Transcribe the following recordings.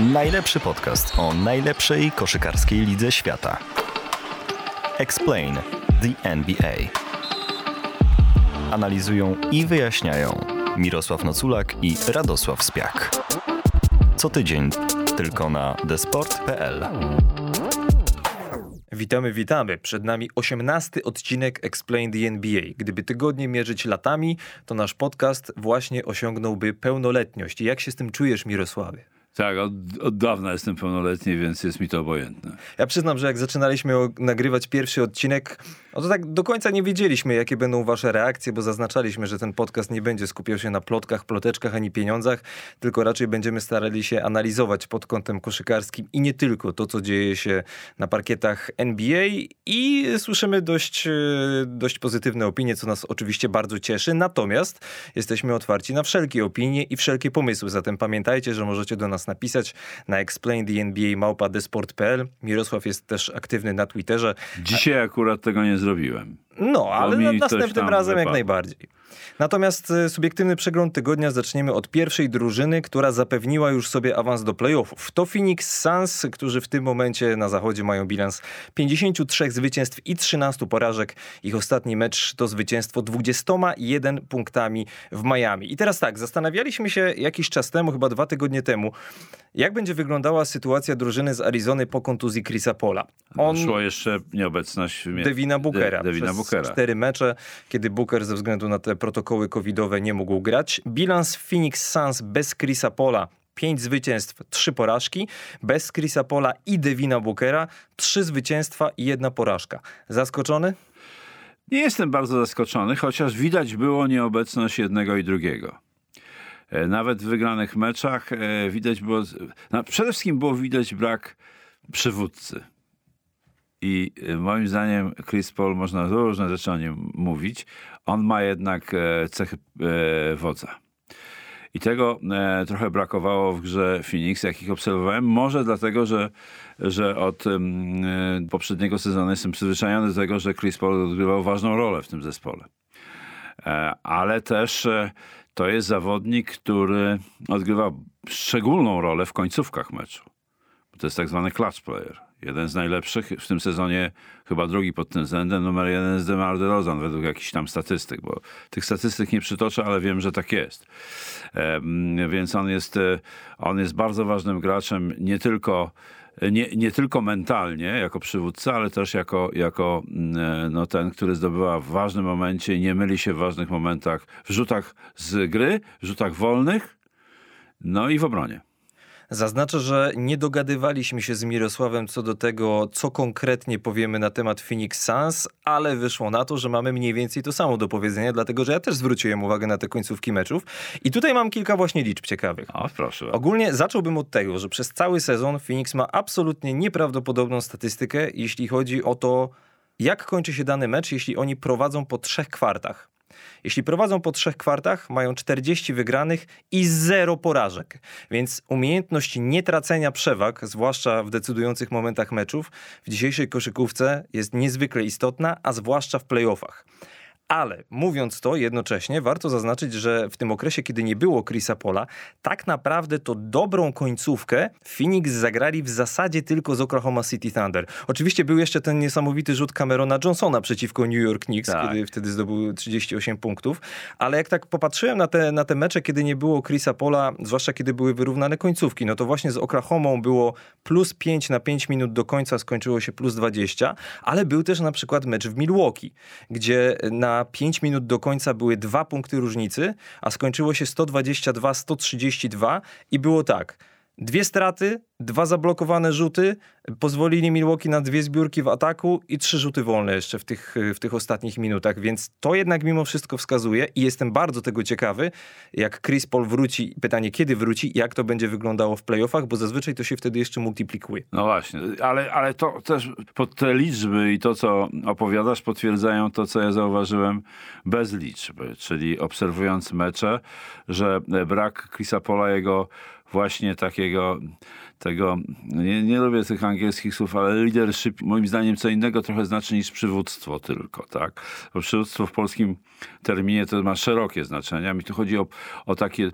Najlepszy podcast o najlepszej koszykarskiej lidze świata. Explain the NBA. Analizują i wyjaśniają Mirosław Noculak i Radosław Spiak. Co tydzień tylko na desport.pl. Witamy, witamy. Przed nami 18 odcinek Explain the NBA. Gdyby tygodnie mierzyć latami, to nasz podcast właśnie osiągnąłby pełnoletność. Jak się z tym czujesz, Mirosławie? Tak, od, od dawna jestem pełnoletni, więc jest mi to obojętne. Ja przyznam, że jak zaczynaliśmy nagrywać pierwszy odcinek, no to tak do końca nie wiedzieliśmy, jakie będą wasze reakcje, bo zaznaczaliśmy, że ten podcast nie będzie skupiał się na plotkach, ploteczkach ani pieniądzach, tylko raczej będziemy starali się analizować pod kątem koszykarskim i nie tylko to, co dzieje się na parkietach NBA i słyszymy dość, e, dość pozytywne opinie, co nas oczywiście bardzo cieszy. Natomiast jesteśmy otwarci na wszelkie opinie i wszelkie pomysły, zatem pamiętajcie, że możecie do nas napisać na explainthenba.małpa.desport.pl. Mirosław jest też aktywny na Twitterze. Dzisiaj akurat tego nie zrobiłem. No, ale następnym razem jak najbardziej. Natomiast e, subiektywny przegląd tygodnia zaczniemy od pierwszej drużyny, która zapewniła już sobie awans do playoffów. To Phoenix Suns, którzy w tym momencie na zachodzie mają bilans 53 zwycięstw i 13 porażek. Ich ostatni mecz to zwycięstwo 21 punktami w Miami. I teraz tak, zastanawialiśmy się jakiś czas temu, chyba dwa tygodnie temu, jak będzie wyglądała sytuacja drużyny z Arizony po kontuzji Chrisa Pola. On... Szło jeszcze nieobecność Devina Bookera. De, Devina Bookera. cztery mecze, kiedy Booker ze względu na te protokoły covidowe nie mógł grać. Bilans Phoenix Suns bez Chrisa Pola pięć zwycięstw, trzy porażki. Bez Chrisa Pola i Devina Bookera trzy zwycięstwa i jedna porażka. Zaskoczony? Nie jestem bardzo zaskoczony, chociaż widać było nieobecność jednego i drugiego. E, nawet w wygranych meczach e, widać było, no przede wszystkim było widać brak przywódcy. I e, moim zdaniem Chris Paul, można różne rzeczy o nim mówić, on ma jednak cechy wodza. I tego e, trochę brakowało w grze Phoenix, jakich obserwowałem. Może dlatego, że, że od e, poprzedniego sezonu jestem przyzwyczajony do tego, że Chris Paul odgrywał ważną rolę w tym zespole. E, ale też to jest zawodnik, który odgrywa szczególną rolę w końcówkach meczu. To jest tak zwany clutch player. Jeden z najlepszych w tym sezonie, chyba drugi pod tym względem, numer jeden jest DeMar DeRozan według jakichś tam statystyk, bo tych statystyk nie przytoczę, ale wiem, że tak jest. Więc on jest, e, on jest bardzo ważnym graczem, nie tylko nie, nie tylko mentalnie jako przywódca, ale też jako, jako mm, e, no, ten, który zdobywa w ważnym momencie i nie myli się w ważnych momentach w rzutach z gry, w rzutach wolnych, no i w obronie. Zaznaczę, że nie dogadywaliśmy się z Mirosławem co do tego, co konkretnie powiemy na temat Phoenix Suns, ale wyszło na to, że mamy mniej więcej to samo do powiedzenia, dlatego że ja też zwróciłem uwagę na te końcówki meczów. I tutaj mam kilka właśnie liczb ciekawych. O, proszę. Ogólnie zacząłbym od tego, że przez cały sezon Phoenix ma absolutnie nieprawdopodobną statystykę, jeśli chodzi o to, jak kończy się dany mecz, jeśli oni prowadzą po trzech kwartach. Jeśli prowadzą po trzech kwartach, mają 40 wygranych i zero porażek. Więc umiejętność nietracenia przewag, zwłaszcza w decydujących momentach meczów, w dzisiejszej koszykówce jest niezwykle istotna, a zwłaszcza w playoffach. Ale mówiąc to jednocześnie, warto zaznaczyć, że w tym okresie, kiedy nie było Chrisa Pola, tak naprawdę to dobrą końcówkę Phoenix zagrali w zasadzie tylko z Oklahoma City Thunder. Oczywiście był jeszcze ten niesamowity rzut Camerona Johnsona przeciwko New York Knicks, tak. kiedy wtedy zdobył 38 punktów. Ale jak tak popatrzyłem na te, na te mecze, kiedy nie było Chrisa Pola, zwłaszcza kiedy były wyrównane końcówki, no to właśnie z Oklahomą było plus 5 na 5 minut do końca, skończyło się plus 20, ale był też na przykład mecz w Milwaukee, gdzie na 5 minut do końca były dwa punkty różnicy, a skończyło się 122-132 i było tak. Dwie straty, dwa zablokowane rzuty, pozwolili Milwaukee na dwie zbiórki w ataku i trzy rzuty wolne jeszcze w tych, w tych ostatnich minutach, więc to jednak mimo wszystko wskazuje i jestem bardzo tego ciekawy, jak Chris Paul wróci, pytanie kiedy wróci, jak to będzie wyglądało w playoffach, bo zazwyczaj to się wtedy jeszcze multiplikuje. No właśnie, ale, ale to też pod te liczby i to, co opowiadasz, potwierdzają to, co ja zauważyłem bez liczb, czyli obserwując mecze, że brak Chrisa Paula, jego właśnie takiego tego, nie, nie lubię tych angielskich słów, ale leadership moim zdaniem co innego trochę znaczy niż przywództwo tylko, tak? Bo przywództwo w polskim terminie to ma szerokie znaczenie, a mi tu chodzi o, o takie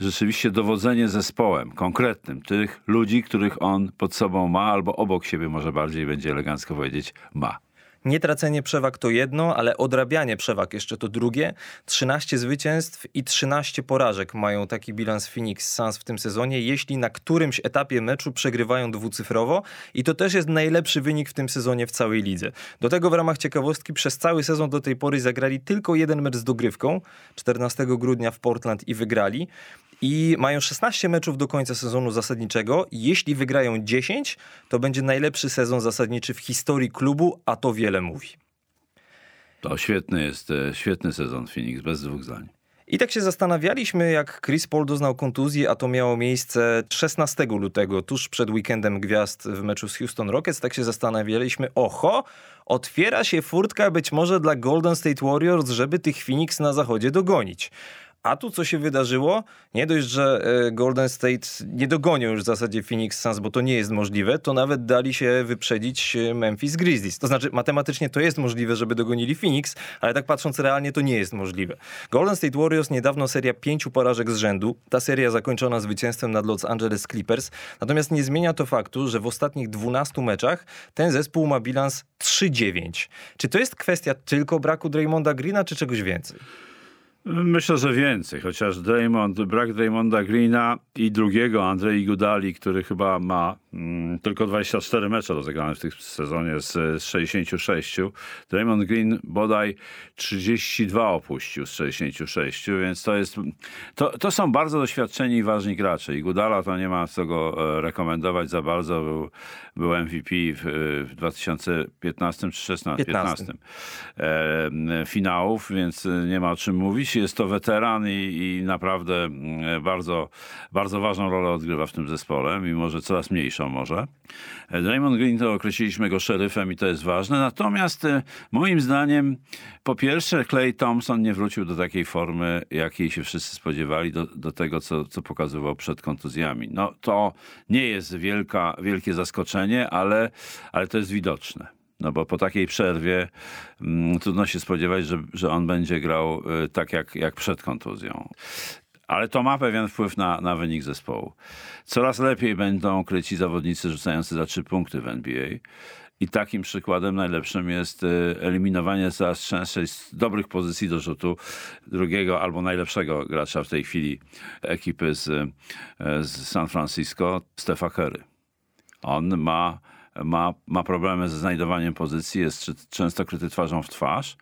rzeczywiście dowodzenie zespołem konkretnym, tych ludzi, których on pod sobą ma albo obok siebie może bardziej będzie elegancko powiedzieć ma. Nietracenie przewag to jedno, ale odrabianie przewag jeszcze to drugie. 13 zwycięstw i 13 porażek mają taki bilans Phoenix Suns w tym sezonie, jeśli na którymś etapie meczu przegrywają dwucyfrowo i to też jest najlepszy wynik w tym sezonie w całej lidze. Do tego w ramach ciekawostki przez cały sezon do tej pory zagrali tylko jeden mecz z dogrywką 14 grudnia w Portland i wygrali i mają 16 meczów do końca sezonu zasadniczego. Jeśli wygrają 10, to będzie najlepszy sezon zasadniczy w historii klubu, a to wiele mówi. To świetny jest, e, świetny sezon Phoenix, bez dwóch zdań. I tak się zastanawialiśmy, jak Chris Paul doznał kontuzji, a to miało miejsce 16 lutego, tuż przed weekendem gwiazd w meczu z Houston Rockets. Tak się zastanawialiśmy, oho, otwiera się furtka być może dla Golden State Warriors, żeby tych Phoenix na zachodzie dogonić. A tu co się wydarzyło? Nie dość, że e, Golden State nie dogonią już w zasadzie Phoenix Suns, bo to nie jest możliwe, to nawet dali się wyprzedzić e, Memphis Grizzlies. To znaczy matematycznie to jest możliwe, żeby dogonili Phoenix, ale tak patrząc realnie to nie jest możliwe. Golden State Warriors niedawno seria pięciu porażek z rzędu. Ta seria zakończona zwycięstwem nad Los Angeles Clippers. Natomiast nie zmienia to faktu, że w ostatnich 12 meczach ten zespół ma bilans 3-9. Czy to jest kwestia tylko braku Draymonda Greena, czy czegoś więcej? Myślę, że więcej, chociaż Draymond, brak Draymonda Greena i drugiego Andrei Gudali, który chyba ma mm, tylko 24 mecze rozegrane w tym sezonie z, z 66. Draymond Green bodaj 32 opuścił z 66, więc to jest to, to są bardzo doświadczeni i ważni gracze i Gudala to nie ma co go e, rekomendować za bardzo, był, był MVP w, w 2015 czy 16, 15, 15 e, finałów, więc nie ma o czym mówić jest to weteran i, i, naprawdę mm, bardzo, bardzo ważną rolę odgrywa w tym zespole, mimo że coraz mniejszą może. Draymond Green to określiliśmy go szeryfem i to jest ważne. Natomiast e, moim zdaniem po pierwsze Clay Thompson nie wrócił do takiej formy, jakiej się wszyscy spodziewali, do, do tego, co, co pokazywał przed kontuzjami. No to nie jest wielka, wielkie zaskoczenie, ale, ale to jest widoczne. No bo po takiej przerwie mm, trudno się spodziewać, że, że on będzie grał y, tak jak, jak przed kontuzją. Ale to ma pewien wpływ na, na wynik zespołu. Coraz lepiej będą kryci zawodnicy rzucający za trzy punkty w NBA. I takim przykładem najlepszym jest y, eliminowanie coraz częściej z dobrych pozycji do rzutu drugiego albo najlepszego gracza w tej chwili ekipy z, y, z San Francisco, Stefa Curry. On ma ma, ma problemy ze znajdowaniem pozycji, jest często kryty twarzą w twarz.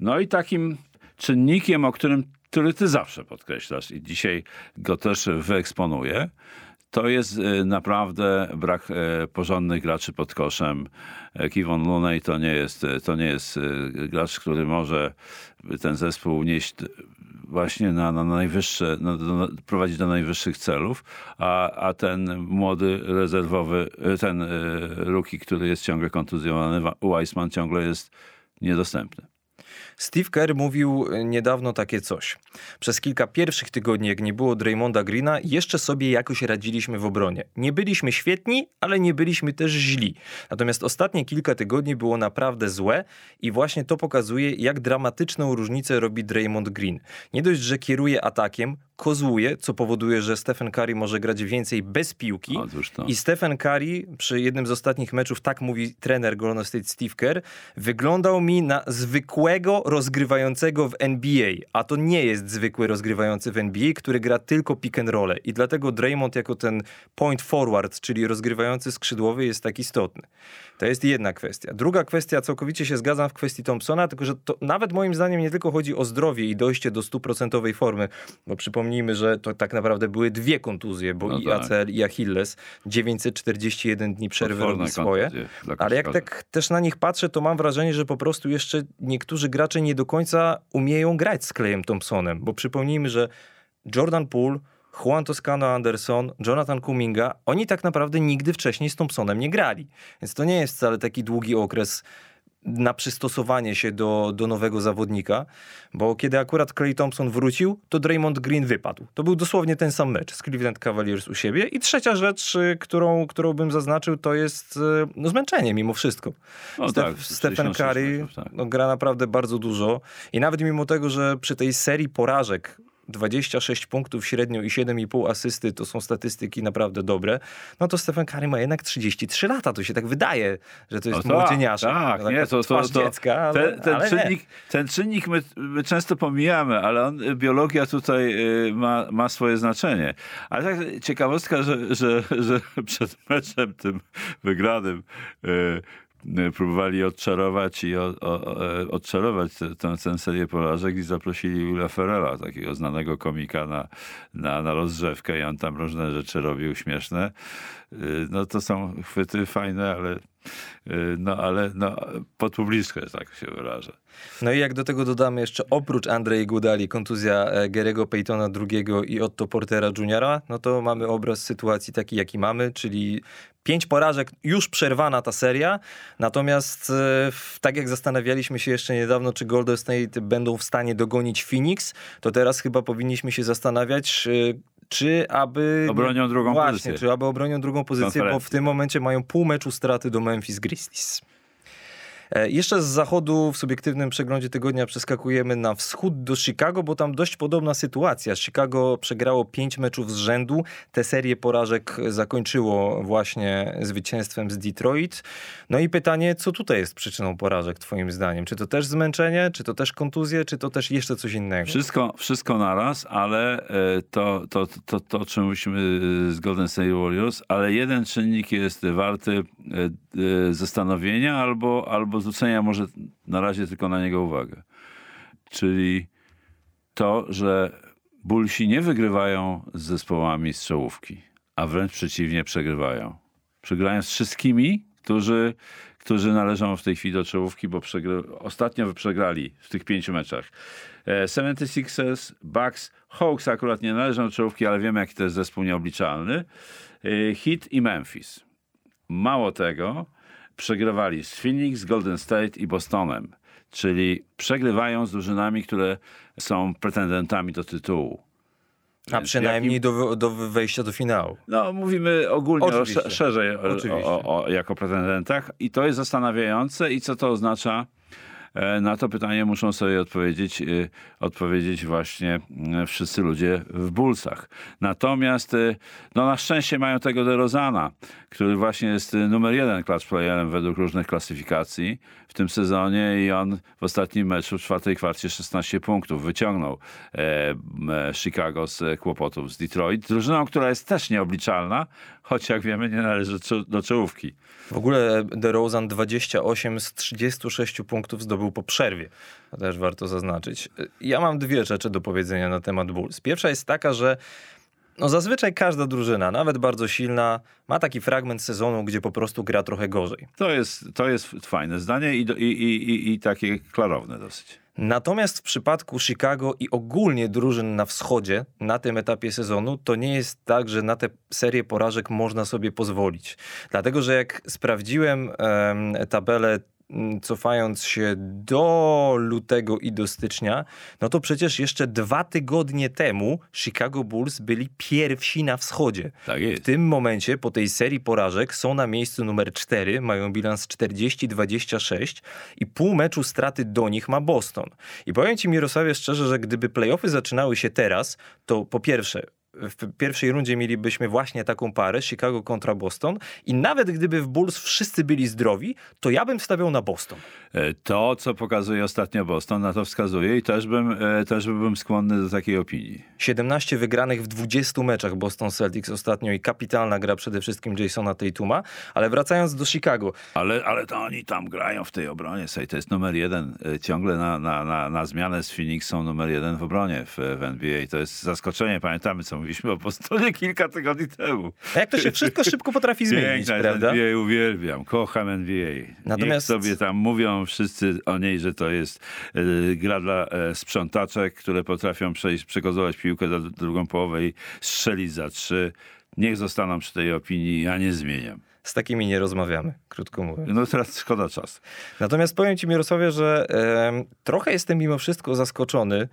No i takim czynnikiem, o którym który ty zawsze podkreślasz i dzisiaj go też wyeksponuję, to jest y, naprawdę brak y, porządnych graczy pod koszem. Y, Kivon Looney to nie jest, to nie jest gracz, który może ten zespół nieść właśnie na, na najwyższe, na, na, do najwyższych celów, a, a ten młody rezerwowy, ten ruki, który jest ciągle kontuzjowany, Weissman ciągle jest niedostępny. Steve Kerr mówił e, niedawno takie coś. Przez kilka pierwszych tygodni, jak nie było Draymonda Greena, jeszcze sobie jakoś radziliśmy w obronie. Nie byliśmy świetni, ale nie byliśmy też źli. Natomiast ostatnie kilka tygodni było naprawdę złe i właśnie to pokazuje, jak dramatyczną różnicę robi Draymond Green. Nie dość, że kieruje atakiem, kozłuje, co powoduje, że Stephen Curry może grać więcej bez piłki. I Stephen Curry przy jednym z ostatnich meczów, tak mówi trener Golden State Steve Kerr, wyglądał mi na zwykłego rozgrywającego w NBA, a to nie jest zwykły rozgrywający w NBA, który gra tylko pick and roll. I dlatego Draymond jako ten point forward, czyli rozgrywający skrzydłowy jest tak istotny. To jest jedna kwestia. Druga kwestia, całkowicie się zgadzam w kwestii Thompsona, tylko że to nawet moim zdaniem nie tylko chodzi o zdrowie i dojście do stuprocentowej formy, bo przypomnijmy, że to tak naprawdę były dwie kontuzje, bo no i tak. ACL i Achilles, 941 dni przerwy robi swoje. Ale jak tak też na nich patrzę, to mam wrażenie, że po prostu jeszcze niektórzy gracze nie do końca umieją grać z Klejem Thompsonem, bo przypomnijmy, że Jordan Poole Juan Toscano Anderson, Jonathan Kuminga, oni tak naprawdę nigdy wcześniej z Thompsonem nie grali. Więc to nie jest wcale taki długi okres na przystosowanie się do, do nowego zawodnika, bo kiedy akurat Clay Thompson wrócił, to Draymond Green wypadł. To był dosłownie ten sam mecz z Cleveland Cavaliers u siebie. I trzecia rzecz, y, którą, którą bym zaznaczył, to jest y, no, zmęczenie mimo wszystko. O, Steph- tak, Stephen 66 Curry tak. no, gra naprawdę bardzo dużo i nawet mimo tego, że przy tej serii porażek 26 punktów średnio i 7,5 asysty to są statystyki naprawdę dobre, no to Stephen Curry ma jednak 33 lata. To się tak wydaje, że to jest No tak. Tak, No, nie, taka to, to, to, dziecka, ale, ten, ten, ale nie. czynnik, ten czynnik my, my często pomijamy, ale on, biologia tutaj y, ma, ma swoje znaczenie. Ale tak ciekawostka, że, że, że przed meczem tym wygranym y, próbowali odczarować i o, o, e, odczarować tę- tę serię porażek i zaprosili Willa Ferrella, takiego znanego komika na, na, na rozgrzewkę i on tam różne rzeczy robił śmieszne. Y, No to są chwyty fajne, ale y, no ale no, pod publiczkę, tak się wyrażę. No i jak do tego dodamy jeszcze oprócz Andrzej Gudali kontuzja e, Gary'ego Paytona II i Otto Portera Jr., no to mamy obraz sytuacji taki, jaki mamy, czyli pięć porażek, już przerwana ta seria, natomiast e, tak jak zastanawialiśmy się jeszcze niedawno, czy Golden State będą w stanie dogonić Phoenix, to teraz chyba powinniśmy się zastanawiać, e, czy aby... Obronią drugą Właśnie, pozycję. czy aby obronią drugą pozycję, bo w tym momencie mają pół meczu straty do Memphis Grizzlies. E, Jeszcze z zachodu w subiektywnym przeglądzie tygodnia przeskakujemy na wschód do Chicago, bo tam dość podobna sytuacja. Chicago przegrało pięć meczów z rzędu. Tę serię porażek zakończyło właśnie zwycięstwem z Detroit. No i pytanie, co tutaj jest przyczyną porażek twoim zdaniem? Czy to też zmęczenie, czy to też kontuzje, czy to też jeszcze coś innego? Wszystko, wszystko naraz, ale e, to, to, to, to, czym mówimy z Golden State Warriors, ale jeden czynnik jest warty e, zastanowienia albo, albo zwrócenia może na razie tylko na niego uwagę. Czyli to, że Bullsi nie wygrywają z zespołami z czołówki, a wręcz przeciwnie przegrywają. Przegrywają z wszystkimi, którzy, którzy należą w tej chwili do czołówki, bo przegry... ostatnio przegrali w tych pięciu meczach. E, 76ers, Bucks, Hawks akurat nie należą do czołówki, ale wiemy, jaki to jest zespół nieobliczalny. E, Heat i Memphis. Mało tego, przegrywali z Phoenix, Golden State i Bostonem. Czyli przegrywają z drużynami, które są pretendentami do tytułu. A Więc przynajmniej jakim- do, do wejścia do finału. no, mówimy ogólnie o, szerzej o, o, o, jako pretendentach i to jest zastanawiające i co to oznacza? E, Na to pytanie muszą sobie odpowiedzieć, e, odpowiedzieć właśnie e, wszyscy ludzie w Bullsach. Natomiast e, no na szczęście mają tego DeRozana, który właśnie jest numer jeden clutch playerem według różnych klasyfikacji w tym sezonie i on w ostatnim meczu w czwartej kwarcie 16 punktów wyciągnął e, e, Chicago z kłopotów z Detroit. Drużyną, która jest też nieobliczalna, choć jak wiemy nie należy do czołówki. W ogóle DeRozan 28 z 36 punktów zdobył po przerwie. To też warto zaznaczyć. Ja mam dwie rzeczy do powiedzenia na temat Bulls. Pierwsza jest taka, że no zazwyczaj każda drużyna, nawet bardzo silna, ma taki fragment sezonu, gdzie po prostu gra trochę gorzej. To jest, to jest fajne zdanie i, do- i, i, i, i takie klarowne dosyć. Natomiast w przypadku Chicago i ogólnie drużyn na wschodzie na tym etapie sezonu, to nie jest tak, że na tę serię porażek można sobie pozwolić. Dlatego, że jak sprawdziłem em, tabelę cofając się do lutego i do stycznia, no to przecież jeszcze dwa tygodnie temu Chicago Bulls byli pierwsi na wschodzie. Tak W tym momencie, po tej serii porażek, są na miejscu numer 4, mają bilans 40-26 i pół meczu straty do nich ma Boston. I powiem ci, Mirosławie, szczerze, że gdyby playoffy zaczynały się teraz, to po pierwsze, w pierwszej rundzie mielibyśmy właśnie taką parę, Chicago kontra Boston i nawet gdyby w Bulls wszyscy byli zdrowi, to ja bym stawiał na Boston. E, To, co pokazuje ostatnio Boston, na to wskazuje i też bym, e, też byłbym skłonny do takiej opinii. 17 wygranych w 20 meczach Boston Celtics ostatnio i kapitalna gra przede wszystkim Jasona Tatuma, ale wracając do Chicago, Ale, ale to oni tam grają w tej obronie. Słuchaj, to jest numer jeden. E, Ciągle na, na, na, na zmianę z Phoenix są numer jeden w obronie w, w NBA. To jest zaskoczenie. Pamiętamy, co mówiliśmy o Bostonie kilka tygodni temu. A jak to się wszystko szybko potrafi zmienić, Piękna prawda? NBA, uwielbiam, kocham NBA. Natomiast- Natomiast sobie tam mówią wszyscy o niej, że to jest e, gra dla e, sprzątaczek, które potrafią przejść, przekozować piłkę do drugą połowę i strzelić za trzy. Niech zostaną przy tej opinii, ja nie zmieniam. z takimi nie rozmawiamy, krótko mówiąc. No teraz szkoda czasu. Natomiast powiem ci, Mirosławie, że e, trochę jestem mimo wszystko zaskoczony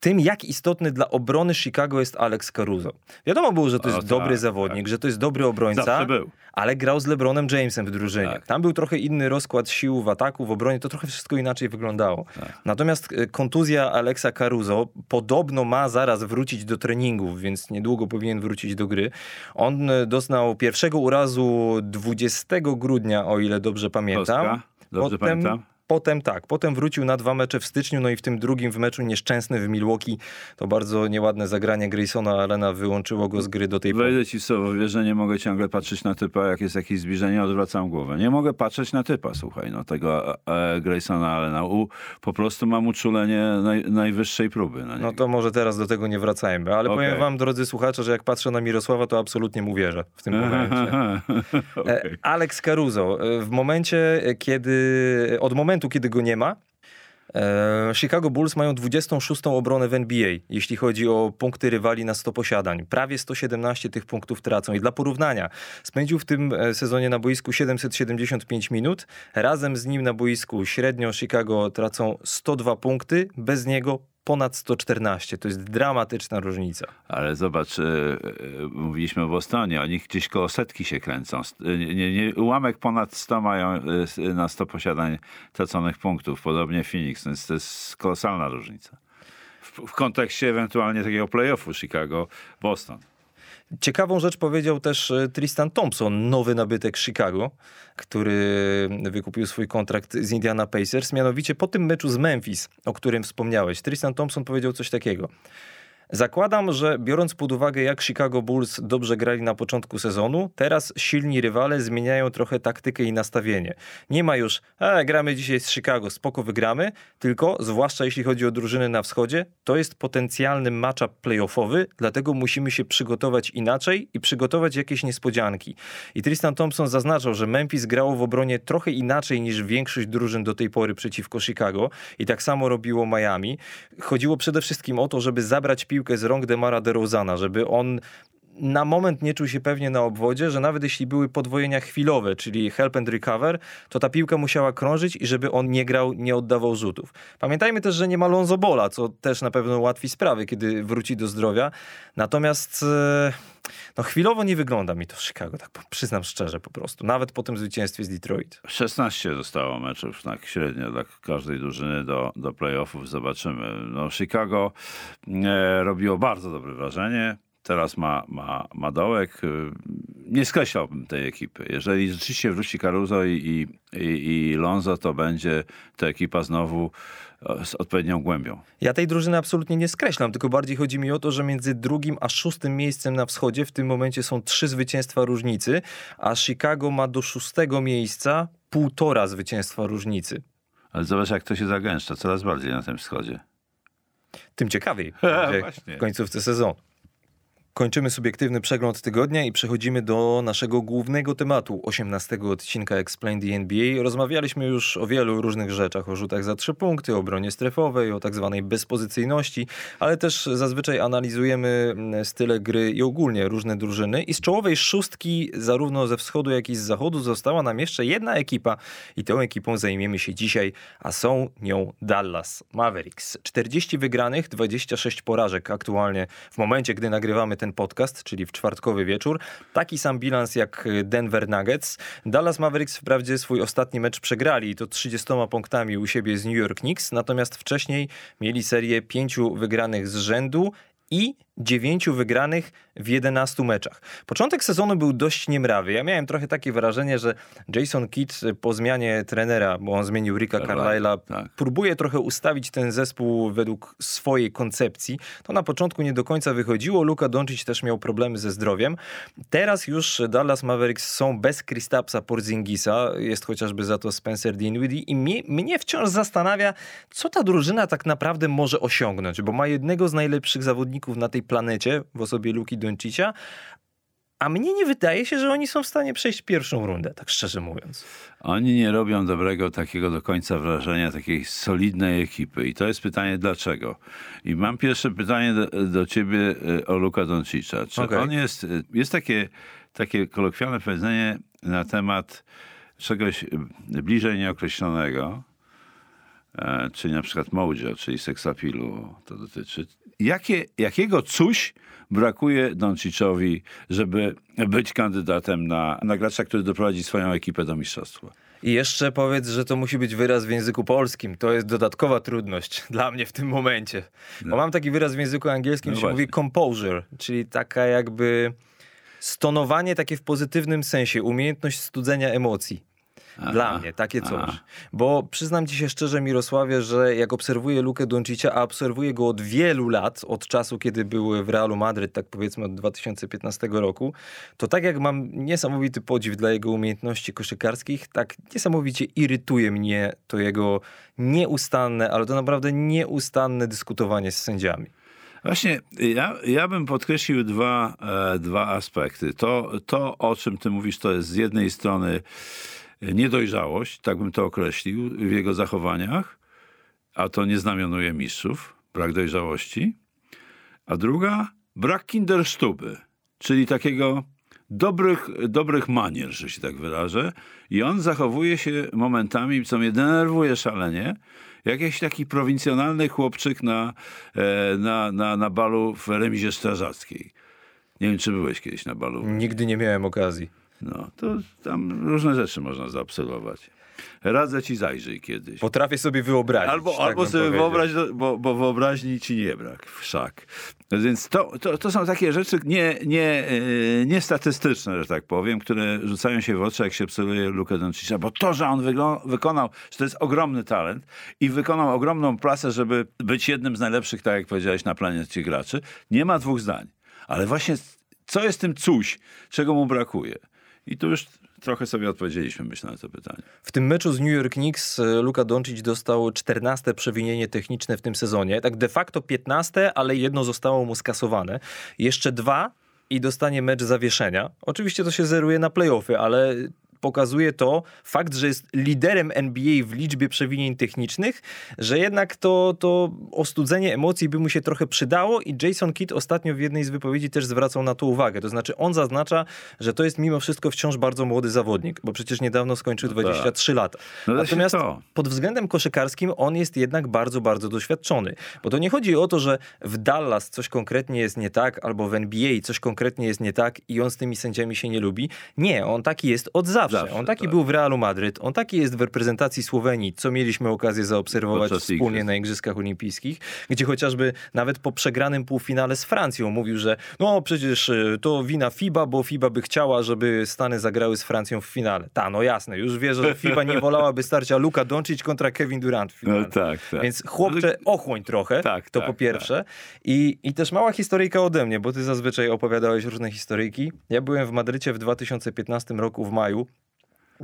tym, jak istotny dla obrony Chicago jest Alex Caruso. Wiadomo było, że to jest O, tak, dobry zawodnik, tak. że to jest dobry obrońca, ale grał z LeBronem Jamesem w drużynie. Tak. Tam był trochę inny rozkład sił w ataku, w obronie, to trochę wszystko inaczej wyglądało. Tak. Natomiast e, kontuzja Alexa Caruso podobno ma zaraz wrócić do treningów, więc niedługo powinien wrócić do gry. On e, doznał pierwszego urazu 20 grudnia, o ile dobrze pamiętam. Dobrze Potem- pamiętam? Potem tak, potem wrócił na dwa mecze w styczniu, no i w tym drugim w meczu nieszczęsny w Milwaukee to bardzo nieładne zagranie Graysona Allena wyłączyło go z gry do tej pory. Wejdę ci w słowo, wiesz, że nie mogę ciągle patrzeć na typa, jak jest jakieś zbliżenie, odwracam głowę. Nie mogę patrzeć na typa, słuchaj, no tego e, Graysona Allena. U, po prostu mam uczulenie naj, najwyższej próby na No niego. to może teraz do tego nie wracajmy, ale Okej. powiem wam, drodzy słuchacze, że jak patrzę na Mirosława, to absolutnie mu wierzę w tym momencie. E, Alex Caruso, e, w momencie, e, kiedy, od momentu, kiedy go nie ma, e, Chicago Bulls mają 26. obronę w NBA, jeśli chodzi o punkty rywali na 100 posiadań. Prawie 117 tych punktów tracą. I dla porównania, spędził w tym e, sezonie na boisku 775 minut. Razem z nim na boisku średnio Chicago tracą 102 punkty, bez niego ponad 114. To jest dramatyczna różnica. Ale zobacz, e, e, mówiliśmy o Bostonie, oni gdzieś koło setki się kręcą. Nie, nie, ułamek ponad 100 mają e, na 100 posiadań traconych punktów. Podobnie Phoenix, więc to jest kolosalna różnica. W, w kontekście ewentualnie takiego playoffu Chicago-Boston. Ciekawą rzecz powiedział też e, Tristan Thompson, nowy nabytek Chicago, który wykupił swój kontrakt z Indiana Pacers. Mianowicie po tym meczu z Memphis, o którym wspomniałeś, Tristan Thompson powiedział coś takiego. Zakładam, że biorąc pod uwagę, jak Chicago Bulls dobrze grali na początku sezonu, teraz silni rywale zmieniają trochę taktykę i nastawienie. Nie ma już, e, gramy dzisiaj z Chicago, spoko wygramy, tylko, zwłaszcza jeśli chodzi o drużyny na wschodzie, to jest potencjalny matchup playoffowy, dlatego musimy się przygotować inaczej i przygotować jakieś niespodzianki. I Tristan Thompson zaznaczał, że Memphis grało w obronie trochę inaczej niż większość drużyn do tej pory przeciwko Chicago i tak samo robiło Miami. Chodziło przede wszystkim o to, żeby zabrać piłkę z rąk Demara DeRozana, żeby on na moment nie czuł się pewnie na obwodzie, że nawet jeśli były podwojenia chwilowe, czyli help and recover, to ta piłka musiała krążyć i żeby on nie grał, nie oddawał rzutów. Pamiętajmy też, że nie ma Lonzo Bola, co też na pewno ułatwi sprawy, kiedy wróci do zdrowia. Natomiast e, no, chwilowo nie wygląda mi to w Chicago, tak przyznam szczerze po prostu. Nawet po tym zwycięstwie z Detroit. 16 zostało meczów, tak średnio dla każdej drużyny do, do playoffów. Zobaczymy. No, Chicago e, robiło bardzo dobre wrażenie. Teraz ma, ma, ma dołek. E, Nie skreślałbym tej ekipy. Jeżeli rzeczywiście wróci Caruso i, i, i, Lonzo, to będzie ta ekipa znowu e, z odpowiednią głębią. Ja tej drużyny absolutnie nie skreślam, tylko bardziej chodzi mi o to, że między drugim a szóstym miejscem na wschodzie w tym momencie są trzy zwycięstwa różnicy, a Chicago ma do szóstego miejsca półtora zwycięstwa różnicy. Ale zobacz, jak to się zagęszcza coraz bardziej na tym wschodzie. Tym ciekawiej w końcówce sezonu. Kończymy subiektywny przegląd tygodnia i przechodzimy do naszego głównego tematu 18 odcinka Explain the NBA. Rozmawialiśmy już o wielu różnych rzeczach, o rzutach za trzy punkty, o obronie strefowej, o tak zwanej bezpozycyjności, ale też zazwyczaj analizujemy mm, style gry i ogólnie różne drużyny. I z czołowej szóstki zarówno ze wschodu, jak i z zachodu została nam jeszcze jedna ekipa i tą ekipą zajmiemy się dzisiaj, a są nią Dallas Mavericks. 40 wygranych, 26 porażek aktualnie w momencie, gdy nagrywamy ten podcast, czyli w czwartkowy wieczór. Taki sam bilans jak Denver Nuggets. Dallas Mavericks wprawdzie swój ostatni mecz przegrali to 30 punktami u siebie z New York Knicks, natomiast wcześniej mieli serię pięciu wygranych z rzędu i dziewięciu wygranych w 11 meczach. Początek sezonu był dość niemrawy. Ja miałem trochę takie wrażenie, że Jason Kidd po zmianie trenera, bo on zmienił Ricka Carlisle'a, tak. próbuje trochę ustawić ten zespół według swojej koncepcji. To na początku nie do końca wychodziło. Luka Doncic też miał problemy ze zdrowiem. Teraz już Dallas Mavericks są bez Kristapsa Porzingisa. Jest chociażby za to Spencer Dinwiddie i mnie, mnie wciąż zastanawia, co ta drużyna tak naprawdę może osiągnąć, bo ma jednego z najlepszych zawodników na tej planecie w osobie Luki Doncicia, a mnie nie wydaje się, że oni są w stanie przejść pierwszą rundę, tak szczerze mówiąc. Oni nie robią dobrego takiego do końca wrażenia takiej solidnej ekipy. I to jest pytanie dlaczego. I mam pierwsze pytanie do, do ciebie e, o Luka Doncicza. Czy Okej. on jest, e, jest takie, takie kolokwialne powiedzenie na temat czegoś bliżej nieokreślonego, e, czyli na przykład mojo, czyli seksapilu to dotyczy. Jakie, jakiego coś brakuje Donciczowi, żeby być kandydatem na, na gracza, który doprowadzi swoją ekipę do mistrzostwa? I jeszcze powiedz, że to musi być wyraz w języku polskim. To jest dodatkowa trudność dla mnie w tym momencie. Bo mam taki wyraz w języku angielskim, No się mówi composure, czyli taka jakby stonowanie takie w pozytywnym sensie, umiejętność studzenia emocji. Dla mnie, takie coś. aha. Bo przyznam ci się szczerze, Mirosławie, że jak obserwuję Lukę Doncicia, a obserwuję go od wielu lat, od czasu, kiedy był w Realu Madryt, tak powiedzmy od 2015 roku, to tak jak mam niesamowity podziw dla jego umiejętności koszykarskich, tak niesamowicie irytuje mnie to jego nieustanne, ale to naprawdę nieustanne dyskutowanie z sędziami. Właśnie, ja, ja bym podkreślił dwa, e, dwa aspekty. To, to, o czym ty mówisz, to jest z jednej strony niedojrzałość, tak bym to określił, w jego zachowaniach, a to nie znamionuje mistrzów, brak dojrzałości. A druga, brak kindersztuby, czyli takiego dobrych, dobrych manier, że się tak wyrażę. I on zachowuje się momentami, co mnie denerwuje szalenie, jak jakiś taki prowincjonalny chłopczyk na, e, na, na, na balu w remizie strażackiej. Nie wiem, czy byłeś kiedyś na balu. Nigdy nie miałem okazji. No, to tam różne rzeczy można zaobserwować. Radzę ci zajrzyj kiedyś. Potrafię sobie wyobrazić. Albo, tak albo sobie powiedział. wyobraź, bo, bo wyobraźni ci nie brak, wszak. Więc to, to, to są takie rzeczy nie, nie, e, nie statystyczne, że tak powiem, które rzucają się w oczy, jak się obserwuje Lukę Doncicza, bo to, że on wykonał, że to jest ogromny talent i wykonał ogromną pracę, żeby być jednym z najlepszych, tak jak powiedziałeś, na planecie graczy, nie ma dwóch zdań. Ale właśnie co jest tym coś, czego mu brakuje? I tu już trochę sobie odpowiedzieliśmy, myślę, na to pytanie. W tym meczu z New York Knicks e, Luka Doncic dostał 14 przewinienie techniczne w tym sezonie. Tak de facto 15, ale jedno zostało mu skasowane. Jeszcze dwa i dostanie mecz zawieszenia. Oczywiście to się zeruje na playoffy, ale pokazuje to fakt, że jest liderem NBA w liczbie przewinień technicznych, że jednak to, to ostudzenie emocji by mu się trochę przydało i Jason Kidd ostatnio w jednej z wypowiedzi też zwracał na to uwagę. To znaczy on zaznacza, że to jest mimo wszystko wciąż bardzo młody zawodnik, bo przecież niedawno skończył 23 lata. No Natomiast to. pod względem koszykarskim on jest jednak bardzo, bardzo doświadczony. Bo to nie chodzi o to, że w Dallas coś konkretnie jest nie tak, albo w NBA coś konkretnie jest nie tak i on z tymi sędziami się nie lubi. Nie, on taki jest od zawsze. Zawsze, on taki tak. był w Realu Madryt, on taki jest w reprezentacji Słowenii, co mieliśmy okazję zaobserwować Podczas wspólnie na Igrzyskach Olimpijskich, gdzie chociażby nawet po przegranym półfinale z Francją mówił, że no przecież y, to wina FIBA, bo FIBA by chciała, żeby Stany zagrały z Francją w finale. Ta, no jasne, już wie, że FIBA nie wolałaby starcia Luka Doncic kontra Kevin Durant w finale. No tak, tak. Więc chłopcze, ochłoń trochę, Tak, to tak, po pierwsze. I, I też mała historyjka ode mnie, bo ty zazwyczaj opowiadałeś różne historyjki. Ja byłem w Madrycie w 2015 roku w maju.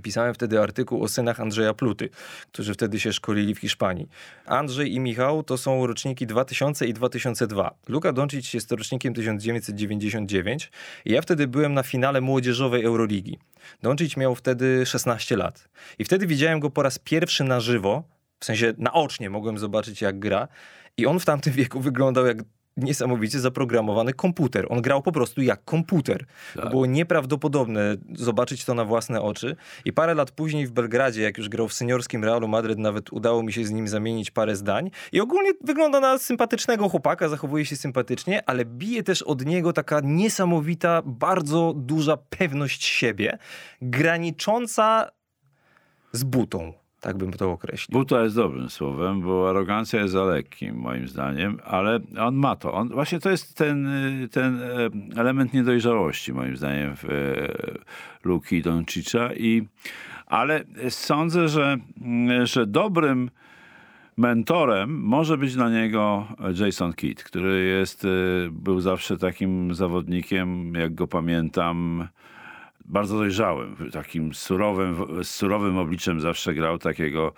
Pisałem wtedy artykuł o synach Andrzeja Pluty, którzy wtedy się szkolili w Hiszpanii. Andrzej i Michał to są roczniki 2000 i 2002. Luka Doncic jest rocznikiem 1999 i ja wtedy byłem na finale młodzieżowej Euroligi. Doncic miał wtedy 16 lat. I wtedy widziałem go po raz pierwszy na żywo, w sensie naocznie mogłem zobaczyć jak gra i on w tamtym wieku wyglądał jak niesamowicie zaprogramowany komputer. On grał po prostu jak komputer. Tak. było nieprawdopodobne zobaczyć to na własne oczy. I parę lat później w Belgradzie, jak już grał w seniorskim Realu Madryt, nawet udało mi się z nim zamienić parę zdań. I ogólnie wygląda na sympatycznego chłopaka, zachowuje się sympatycznie, ale bije też od niego taka niesamowita, bardzo duża pewność siebie, granicząca z butą. Tak bym to określił. Buta jest dobrym słowem, bo arogancja jest za lekkim, moim zdaniem, ale on ma to. On, właśnie to jest ten, y, ten e, element niedojrzałości, moim zdaniem, w e, Luki Doncicza. I, ale sądzę, że, mm, że dobrym mentorem może być dla niego Jason Kidd, który jest, y, był zawsze takim zawodnikiem, jak go pamiętam, bardzo dojrzałym, takim surowym, surowym obliczem zawsze grał takiego,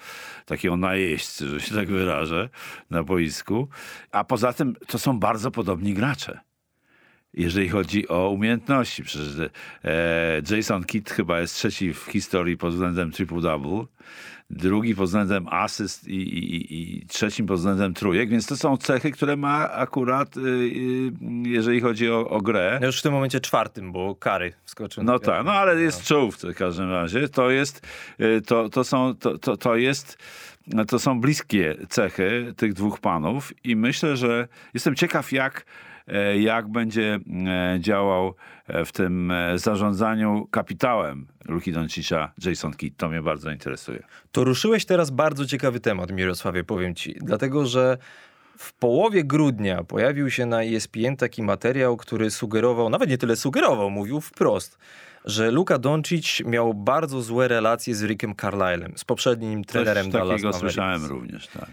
takiego najeźdźcy, że się tak wyrażę, na boisku. A poza tym to są bardzo podobni gracze. jeżeli chodzi o umiejętności. Przecież e, Jason Kidd chyba jest trzeci w historii pod względem triple-double, drugi pod względem asyst i, i, i, trzecim pod względem trójek, więc to są cechy, które ma akurat, y, y, jeżeli chodzi o, o grę. No już w tym momencie czwartym, bo kary wskoczył. No tak, no ale jest czołówce w każdym razie. To jest, y, to, to są, to, to, to jest to są bliskie cechy tych dwóch panów i myślę, że jestem ciekaw, jak E, jak będzie e, działał w tym zarządzaniu kapitałem Luki Doncicza Jason Kidd. To mnie bardzo interesuje. To ruszyłeś teraz bardzo ciekawy temat, Mirosławie, powiem ci. Dlatego, że w połowie grudnia pojawił się na ESPN taki materiał, który sugerował, nawet nie tyle sugerował, mówił wprost, że Luka Doncic miał bardzo złe relacje z Rickiem Carlisle'em, z poprzednim trenerem Coś Dallas takiego Mavericks. słyszałem również, tak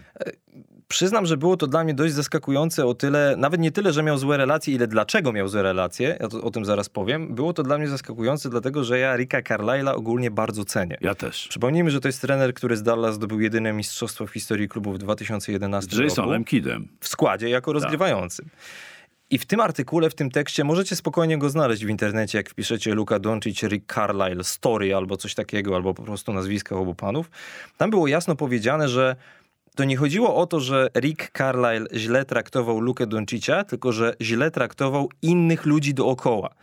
przyznam, że było to dla mnie dość zaskakujące o tyle, nawet nie tyle, że miał złe relacje, ile dlaczego miał złe relacje, ja to, o tym zaraz powiem. Było to dla mnie zaskakujące, dlatego że ja Ricka Carlisle'a ogólnie bardzo cenię. Ja też. Przypomnijmy, że to jest trener, który z Dallas zdobył jedyne mistrzostwo w historii klubu w 2011 z Jasonem roku. Kiddem. W składzie, jako tak. rozgrywającym. I w tym artykule, w tym tekście, możecie spokojnie go znaleźć w internecie, jak wpiszecie Luka Doncic, Rick Carlisle, Story albo coś takiego, albo po prostu nazwiska obu panów. Tam było jasno powiedziane, że to nie chodziło o to, że Rick Carlisle źle traktował Lukę Doncicia, tylko że źle traktował innych ludzi dookoła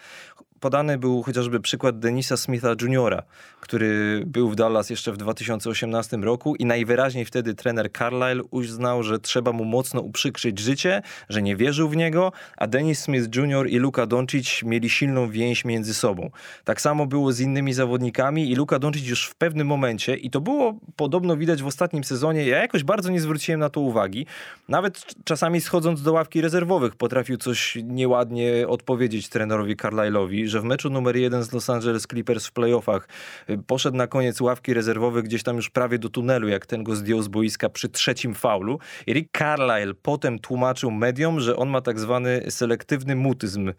podany był chociażby przykład Denisa Smitha Jr., który był w Dallas jeszcze w 2018 roku i najwyraźniej wtedy trener Carlisle uznał, że trzeba mu mocno uprzykrzyć życie, że nie wierzył w niego, a Denis Smith Jr. i Luka Doncic mieli silną więź między sobą. Tak samo było z innymi zawodnikami i Luka Doncic już w pewnym momencie, i to było podobno widać w ostatnim sezonie, ja jakoś bardzo nie zwróciłem na to uwagi, nawet czasami schodząc do ławki rezerwowych potrafił coś nieładnie odpowiedzieć trenerowi Carlisle'owi, że w meczu numer jeden z Los Angeles Clippers w playoffach y, poszedł na koniec ławki rezerwowej gdzieś tam już prawie do tunelu, jak ten go zdjął z boiska przy trzecim faulu. I Rick Carlisle potem tłumaczył mediom, że on ma tak zwany selektywny mutyzm.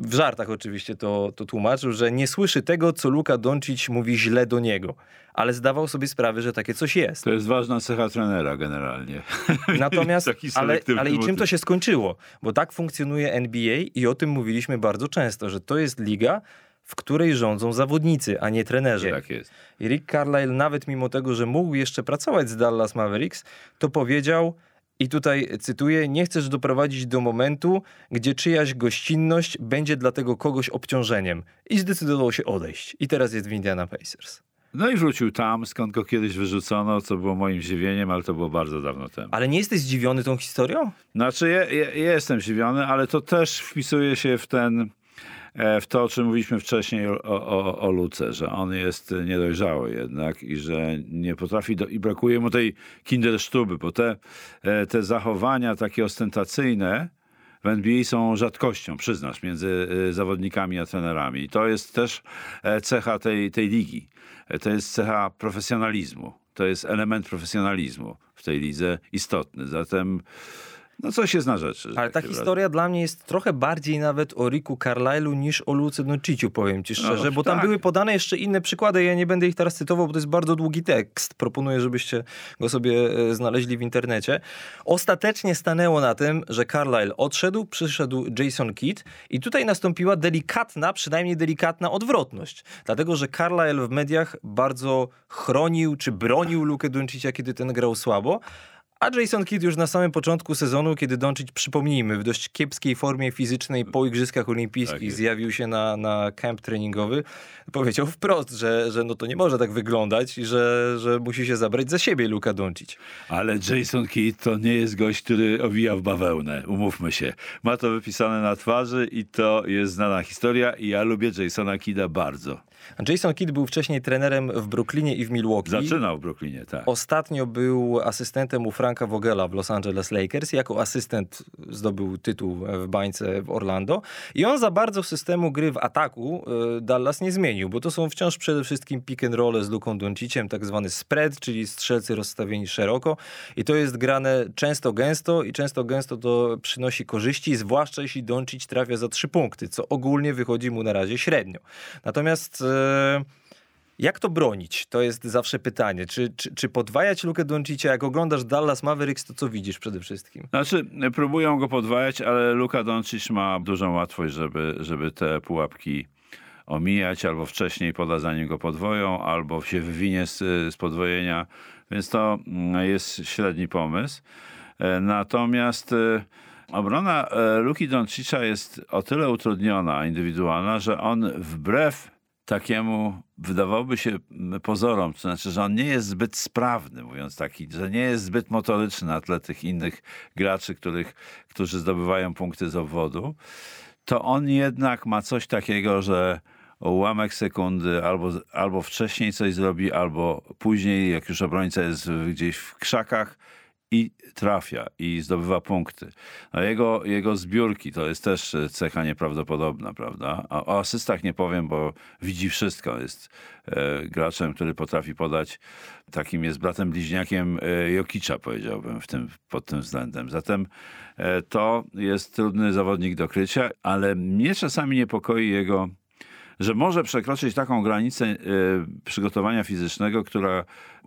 W żartach oczywiście to, to tłumaczył, że nie słyszy tego, co Luka Doncic mówi źle do niego ale zdawał sobie sprawę, że takie coś jest. To jest ważna cecha trenera generalnie. Natomiast, ale, ale i czym to się skończyło? Bo tak funkcjonuje NBA i o tym mówiliśmy bardzo często, że to jest liga, w której rządzą zawodnicy, a nie trenerzy. Tak jest. I Rick Carlisle nawet mimo tego, że mógł jeszcze pracować z Dallas Mavericks, to powiedział, i tutaj cytuję: Nie chcesz doprowadzić do momentu, gdzie czyjaś gościnność będzie dla tego kogoś obciążeniem. I zdecydował się odejść. I teraz jest w Indiana Pacers. No i wrócił tam, skąd go kiedyś wyrzucono, co było moim zdziwieniem, ale to było bardzo dawno temu. Ale nie jesteś zdziwiony tą historią? Znaczy, ja, ja jestem zdziwiony, ale to też wpisuje się w ten, e, w to, o czym mówiliśmy wcześniej o, o, o Luce, że on jest niedojrzały jednak i że nie potrafi, do, i brakuje mu tej kindersztuby, bo te, e, te zachowania takie ostentacyjne, w NBA są rzadkością, przyznasz, między e, zawodnikami a trenerami. I to jest też cecha tej, tej ligi. To jest cecha profesjonalizmu. To jest element profesjonalizmu w tej lidze istotny. Zatem no coś jest na rzeczy. Ale ta historia dla mnie jest trochę bardziej nawet o Riku Carlyle'u niż o Luce Donciciu, powiem ci szczerze, no, bo tam tak. były podane jeszcze inne przykłady, ja nie będę ich teraz cytował, bo to jest bardzo długi tekst. Proponuję, żebyście go sobie e, znaleźli w internecie. Ostatecznie stanęło na tym, że Carlyle odszedł, przyszedł Jason Kidd i tutaj nastąpiła delikatna, przynajmniej delikatna odwrotność. Dlatego, że Carlyle w mediach bardzo chronił czy bronił Lukę Doncicia, kiedy ten grał słabo, a Jason Kidd już na samym początku sezonu, kiedy Doncic, przypomnijmy, w dość kiepskiej formie fizycznej po Igrzyskach Olimpijskich tak zjawił się na, na camp treningowy, powiedział wprost, że, że no to nie może tak wyglądać i że, że musi się zabrać za siebie Luka Doncic. Ale Jason Kidd to nie jest gość, który owija w bawełnę, umówmy się. Ma to wypisane na twarzy i to jest znana historia i ja lubię Jasona Kidda bardzo. Jason Kidd był wcześniej trenerem w Brooklynie i w Milwaukee. Zaczynał w Brooklynie, tak. Ostatnio był asystentem u Franka Vogela w Los Angeles Lakers. Jako asystent zdobył tytuł w bańce w Orlando. I on za bardzo systemu gry w ataku e, Dallas nie zmienił, bo to są wciąż przede wszystkim pick and roll z Luką Donciciem, tak zwany spread, czyli strzelcy rozstawieni szeroko. I to jest grane często gęsto i często gęsto to przynosi korzyści, zwłaszcza jeśli Doncic trafia za trzy punkty, co ogólnie wychodzi mu na razie średnio. Natomiast Jak to bronić? To jest zawsze pytanie. Czy, czy, czy podwajać Lukę Doncicia? Jak oglądasz Dallas Mavericks, to co widzisz przede wszystkim? Znaczy, próbują go podwajać, ale Luka Doncic ma dużą łatwość, żeby, żeby te pułapki omijać, albo wcześniej poda zanim go podwoją, albo się wywinie z, z podwojenia, więc to mm, jest średni pomysł. E, natomiast e, obrona e, Luki Doncicza jest o tyle utrudniona, indywidualna, że on wbrew takiemu wydawałoby się pozorom, to znaczy, że on nie jest zbyt sprawny, mówiąc taki, że nie jest zbyt motoryczny na tle tych innych graczy, których, którzy zdobywają punkty z obwodu, to on jednak ma coś takiego, że ułamek sekundy albo, albo wcześniej coś zrobi, albo później, jak już obrońca jest gdzieś w krzakach, i trafia i zdobywa punkty. A jego, jego zbiórki to jest też cecha nieprawdopodobna, prawda? A o asystach nie powiem, bo widzi wszystko. Jest e, graczem, który potrafi podać. Takim jest bratem bliźniakiem e, Jokicza, powiedziałbym, w tym, pod tym względem. Zatem e, to jest trudny zawodnik do krycia, ale mnie czasami niepokoi jego że może przekroczyć taką granicę y, przygotowania fizycznego, która,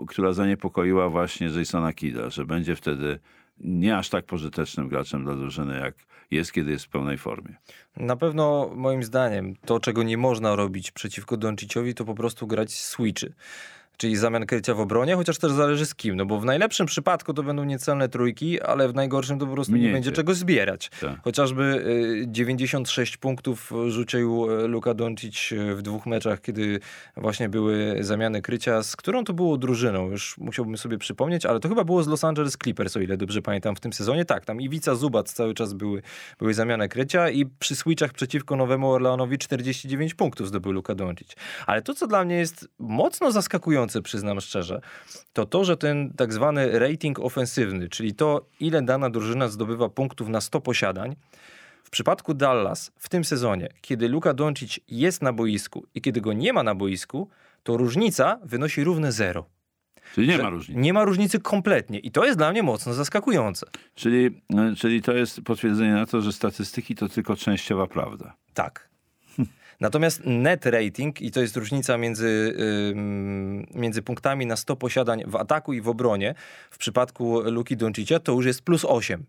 która zaniepokoiła właśnie Jasona Kida, że będzie wtedy nie aż tak pożytecznym graczem dla drużyny, jak jest, kiedy jest w pełnej formie. Na pewno moim zdaniem to, czego nie można robić przeciwko Donciciowi, to po prostu grać switchy czyli zamian krycia w obronie, chociaż też zależy z kim, no bo w najlepszym przypadku to będą niecelne trójki, ale w najgorszym to po prostu Mniejcie. nie będzie czego zbierać. Tak. Chociażby 96 y, punktów rzucił y, Luka Doncic y, w dwóch meczach, kiedy właśnie były zamiany krycia, z którą to było drużyną, już musiałbym sobie przypomnieć, ale to chyba było z Los Angeles Clippers, o ile dobrze pamiętam w tym sezonie. Tak, tam Iwica, Zubac cały czas były, były zamiany krycia i przy switchach przeciwko Nowemu Orleanowi 49 punktów zdobył Luka Doncic. Ale to, co dla mnie jest mocno zaskakujące, przyznam szczerze, to to, że ten tak zwany rating ofensywny, czyli to, ile dana drużyna zdobywa punktów na 100 posiadań, w przypadku Dallas w tym sezonie, kiedy Luka Doncic jest na boisku i kiedy go nie ma na boisku, to różnica wynosi równe zero. Czyli nie ma różnicy. Nie ma różnicy kompletnie i to jest dla mnie mocno zaskakujące. Czyli, e, czyli to jest potwierdzenie na to, że statystyki to tylko częściowa prawda. Tak. Natomiast net rating, i to jest różnica między, między punktami na 100 posiadań w ataku i w obronie, w przypadku Luki Doncicia to już jest plus 8.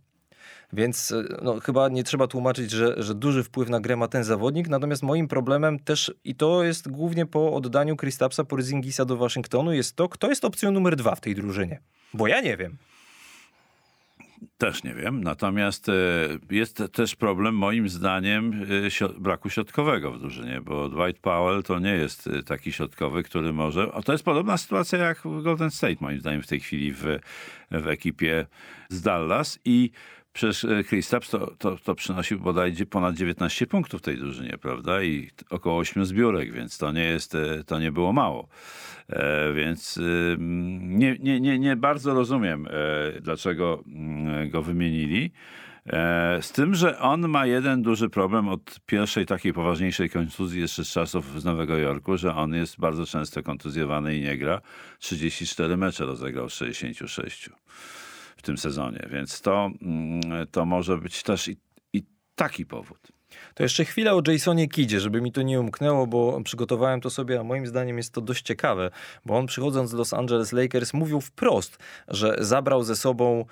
Więc y, no, chyba nie trzeba tłumaczyć, że, że duży wpływ na grę ma ten zawodnik. Natomiast moim problemem też, i to jest głównie po oddaniu Kristapsa Porzingisa do Waszyngtonu, jest to, kto jest opcją numer dwa w tej drużynie. Bo ja nie wiem. Też nie wiem. Natomiast e, jest też problem, moim zdaniem, e, braku środkowego w drużynie, bo Dwight Powell to nie jest e, taki środkowy, który może. To jest podobna sytuacja jak w Golden State, moim zdaniem, w tej chwili w, w ekipie z Dallas. I Przecież Kristaps to, to, to przynosił bodajże ponad 19 punktów tej drużynie, prawda? I około 8 zbiórek, więc to nie jest, to nie było mało. E, więc nie, nie, nie, nie bardzo rozumiem, e, dlaczego mm, go wymienili. E, z tym, że on ma jeden duży problem od pierwszej takiej poważniejszej kontuzji jeszcze z czasów z Nowego Jorku, że on jest bardzo często kontuzjowany i nie gra. 34 mecze rozegrał z 66 w tym sezonie, więc to, mm, to może być też i, i taki powód. To jeszcze chwilę o Jasonie Kidzie, żeby mi to nie umknęło, bo przygotowałem to sobie, a moim zdaniem jest to dość ciekawe, bo on przychodząc z Los Angeles Lakers mówił wprost, że zabrał ze sobą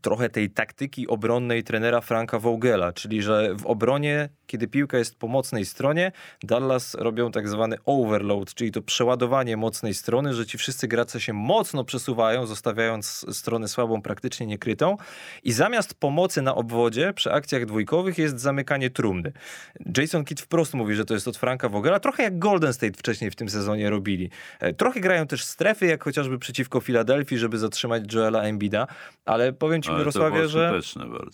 trochę tej taktyki obronnej trenera Franka Vogela, czyli że w obronie, kiedy piłka jest po mocnej stronie, Dallas robią tak zwany overload, czyli to przeładowanie mocnej strony, że ci wszyscy gracze się mocno przesuwają, zostawiając stronę słabą praktycznie niekrytą i zamiast pomocy na obwodzie przy akcjach dwójkowych jest zamykanie trumny. Jason Kidd wprost mówi, że to jest od Franka Vogela, trochę jak Golden State wcześniej w tym sezonie robili. E, trochę grają też strefy, jak chociażby przeciwko Filadelfii, żeby zatrzymać Joela Embida, ale powiem ci, Mirosławie, że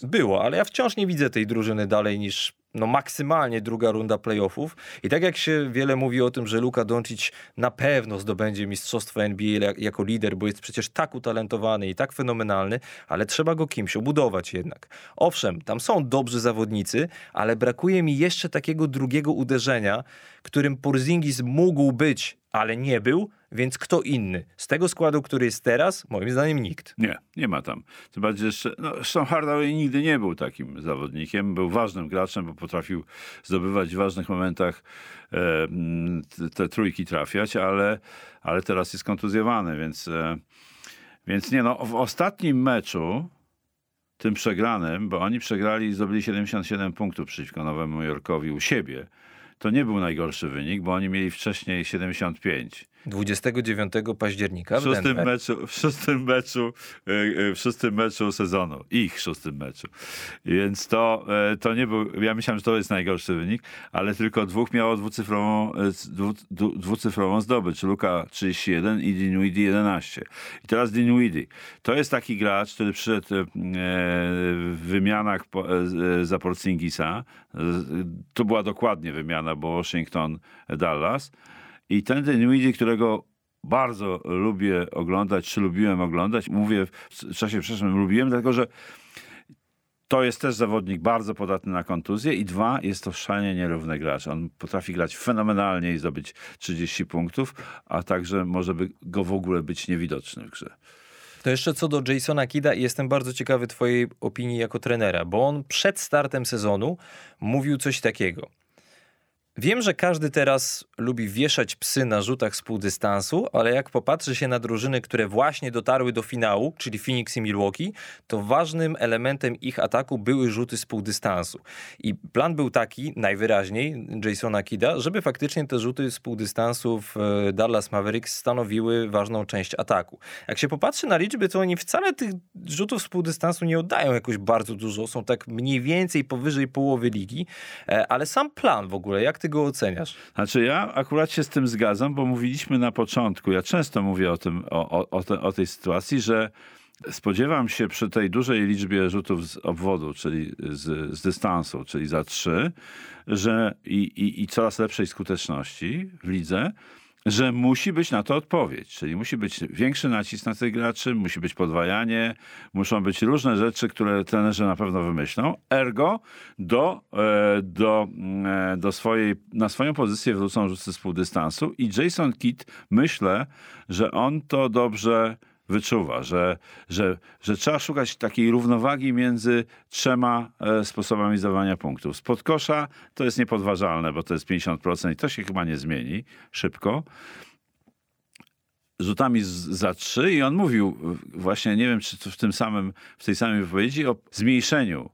było, ale ja wciąż nie widzę tej drużyny dalej niż no maksymalnie druga runda playoffów. I tak jak się wiele mówi o tym, że Luka Doncic na pewno zdobędzie mistrzostwo NBA jako lider, bo jest przecież tak utalentowany i tak fenomenalny, ale trzeba go kimś obudować jednak. Owszem, tam są dobrzy zawodnicy, ale brakuje mi jeszcze takiego drugiego uderzenia, którym Porzingis mógł być, ale nie był, więc kto inny? Z tego składu, który jest teraz, moim zdaniem nikt. Nie, nie ma tam. Tym bardziej jeszcze, no, zresztą Hardaway nigdy nie był takim zawodnikiem. Był ważnym graczem, bo potrafił zdobywać w ważnych momentach e, te trójki trafiać, ale, ale teraz jest kontuzjowany, więc, e, więc nie no, w ostatnim meczu tym przegranym, bo oni przegrali i zdobyli 77 punktów przeciwko Nowemu Jorkowi u siebie. To nie był najgorszy wynik, bo oni mieli wcześniej 75. 29 października w, w szóstym meczu, w szóstym meczu, e, e, w szóstym meczu sezonu, ich szóstym meczu. Więc to, e, to nie był, ja myślałem, że to jest najgorszy wynik, ale tylko dwóch miało dwucyfrową, dwucyfrową zdobycz. Luka 31 i Dinwiddie 11. I teraz Dinwiddie. To jest taki gracz, który przyszedł w wymianach za Porzingisa. To była dokładnie wymiana, bo Washington, Dallas i ten Dinwiddie, którego bardzo lubię oglądać, czy lubiłem oglądać, mówię w czasie przeszłym lubiłem, dlatego że to jest też zawodnik bardzo podatny na kontuzję i dwa, jest to szalenie nierówny gracz. On potrafi grać fenomenalnie i zdobyć 30 punktów, a także może by go w ogóle być niewidoczny w grze. To jeszcze co do Jasona Kida jestem bardzo ciekawy twojej opinii jako trenera, bo on przed startem sezonu mówił coś takiego – Wiem, że każdy teraz lubi wieszać psy na rzutach z półdystansu, ale jak popatrzy się na drużyny, które właśnie dotarły do finału, czyli Phoenix i Milwaukee, to ważnym elementem ich ataku były rzuty z półdystansu. I plan był taki, najwyraźniej, Jasona Kida, żeby faktycznie te rzuty z półdystansu w e, Dallas Mavericks stanowiły ważną część ataku. Jak się popatrzy na liczby, to oni wcale tych rzutów z półdystansu nie oddają jakoś bardzo dużo, są tak mniej więcej powyżej połowy ligi, e, ale sam plan w ogóle, jak ty go oceniasz? Znaczy ja akurat się z tym zgadzam, bo mówiliśmy na początku, ja często mówię o tym, o, o, te, o tej sytuacji, że spodziewam się przy tej dużej liczbie rzutów z obwodu, czyli z, z dystansu, czyli za trzy, że i, i, i coraz lepszej skuteczności w lidze, że musi być na to odpowiedź, czyli musi być większy nacisk na tych graczy, musi być podwajanie, muszą być różne rzeczy, które trenerzy na pewno wymyślą. Ergo do, e, do, e, do swojej, na swoją pozycję wrócą rzuty z półdystansu i Jason Kidd myślę, że on to dobrze wyczuwa, że, że, że trzeba szukać takiej równowagi między trzema e, sposobami zdawania punktów. Spod kosza to jest niepodważalne, bo to jest 50% i to się chyba nie zmieni szybko rzutami z, za trzy i on mówił właśnie, nie wiem czy w tym samym, w tej samej wypowiedzi o zmniejszeniu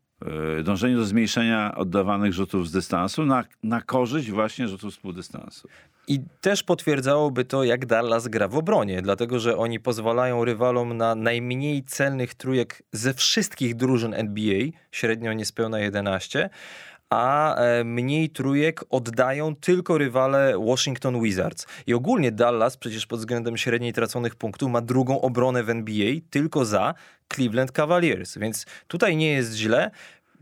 e, dążeniu do zmniejszenia oddawanych rzutów z dystansu na, na korzyść właśnie rzutów z półdystansu. I też potwierdzałoby to, jak Dallas gra w obronie, dlatego że oni pozwalają rywalom na najmniej celnych trójek ze wszystkich drużyn NBA, średnio niespełna 11, a e, mniej trójek oddają tylko rywale Washington Wizards. I ogólnie Dallas przecież pod względem średniej traconych punktów ma drugą obronę w NBA tylko za Cleveland Cavaliers, więc tutaj nie jest źle.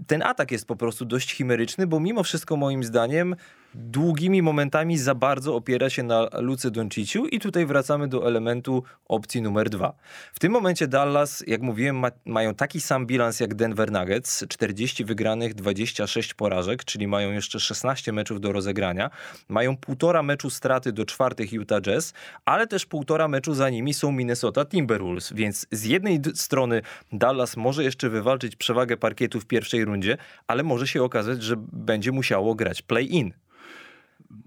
Ten atak jest po prostu dość chimeryczny, bo mimo wszystko moim zdaniem długimi momentami za bardzo opiera się na Luce Donciciu i tutaj wracamy do elementu opcji numer dwa. W tym momencie Dallas, jak mówiłem, ma, mają taki sam bilans jak Denver Nuggets, 40 wygranych, 26 porażek, czyli mają jeszcze 16 meczów do rozegrania. Mają półtora meczu straty do czwartych Utah Jazz, ale też półtora meczu za nimi są Minnesota Timberwolves, więc z jednej strony Dallas może jeszcze wywalczyć przewagę parkietu w pierwszej rundzie, ale może się okazać, że będzie musiało grać play-in.